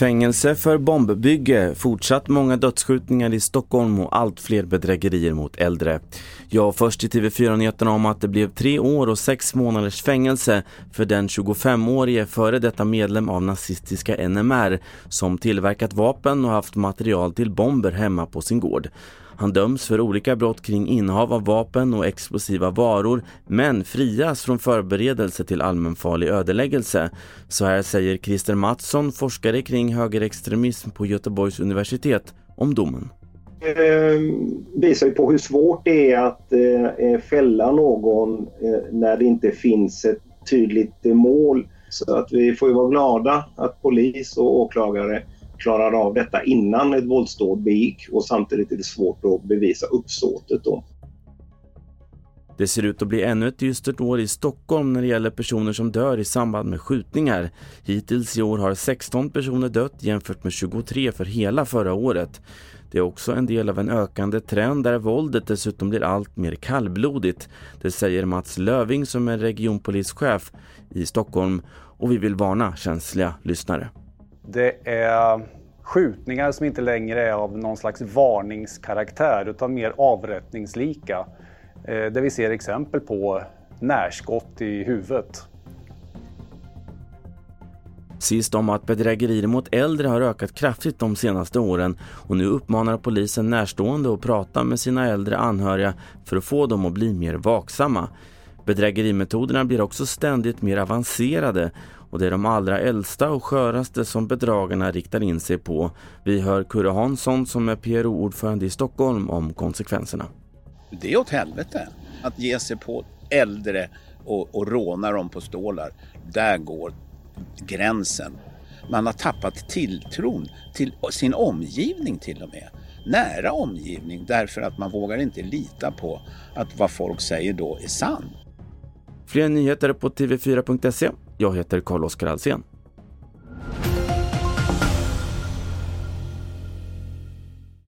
Fängelse för bombbygge, fortsatt många dödsskjutningar i Stockholm och allt fler bedrägerier mot äldre. Ja, först i TV4-nyheterna om att det blev tre år och sex månaders fängelse för den 25-årige före detta medlem av nazistiska NMR som tillverkat vapen och haft material till bomber hemma på sin gård. Han döms för olika brott kring innehav av vapen och explosiva varor men frias från förberedelse till allmänfarlig ödeläggelse. Så här säger Christer Mattsson, forskare kring högerextremism på Göteborgs universitet, om domen. Det visar ju på hur svårt det är att eh, eh, fälla någon eh, när det inte finns ett tydligt mål. Så att vi får ju vara glada att polis och åklagare klarade av detta innan ett våldsdåd begick och samtidigt är det svårt att bevisa uppsåtet då. Det ser ut att bli ännu ett dystert år i Stockholm när det gäller personer som dör i samband med skjutningar. Hittills i år har 16 personer dött jämfört med 23 för hela förra året. Det är också en del av en ökande trend där våldet dessutom blir allt mer kallblodigt. Det säger Mats Löving som är regionpolischef i Stockholm och vi vill varna känsliga lyssnare. Det är skjutningar som inte längre är av någon slags varningskaraktär utan mer avrättningslika. Eh, Där vi ser exempel på närskott i huvudet. Sist om att bedrägerier mot äldre har ökat kraftigt de senaste åren och nu uppmanar polisen närstående att prata med sina äldre anhöriga för att få dem att bli mer vaksamma. Bedrägerimetoderna blir också ständigt mer avancerade och det är de allra äldsta och sköraste som bedragarna riktar in sig på. Vi hör Kurre Hansson som är PRO-ordförande i Stockholm om konsekvenserna. Det är åt helvete att ge sig på äldre och, och råna dem på stålar. Där går gränsen. Man har tappat tilltron till sin omgivning till och med. Nära omgivning därför att man vågar inte lita på att vad folk säger då är sant. Fler nyheter på tv4.se. Jag heter Carl-Oskar Alsen.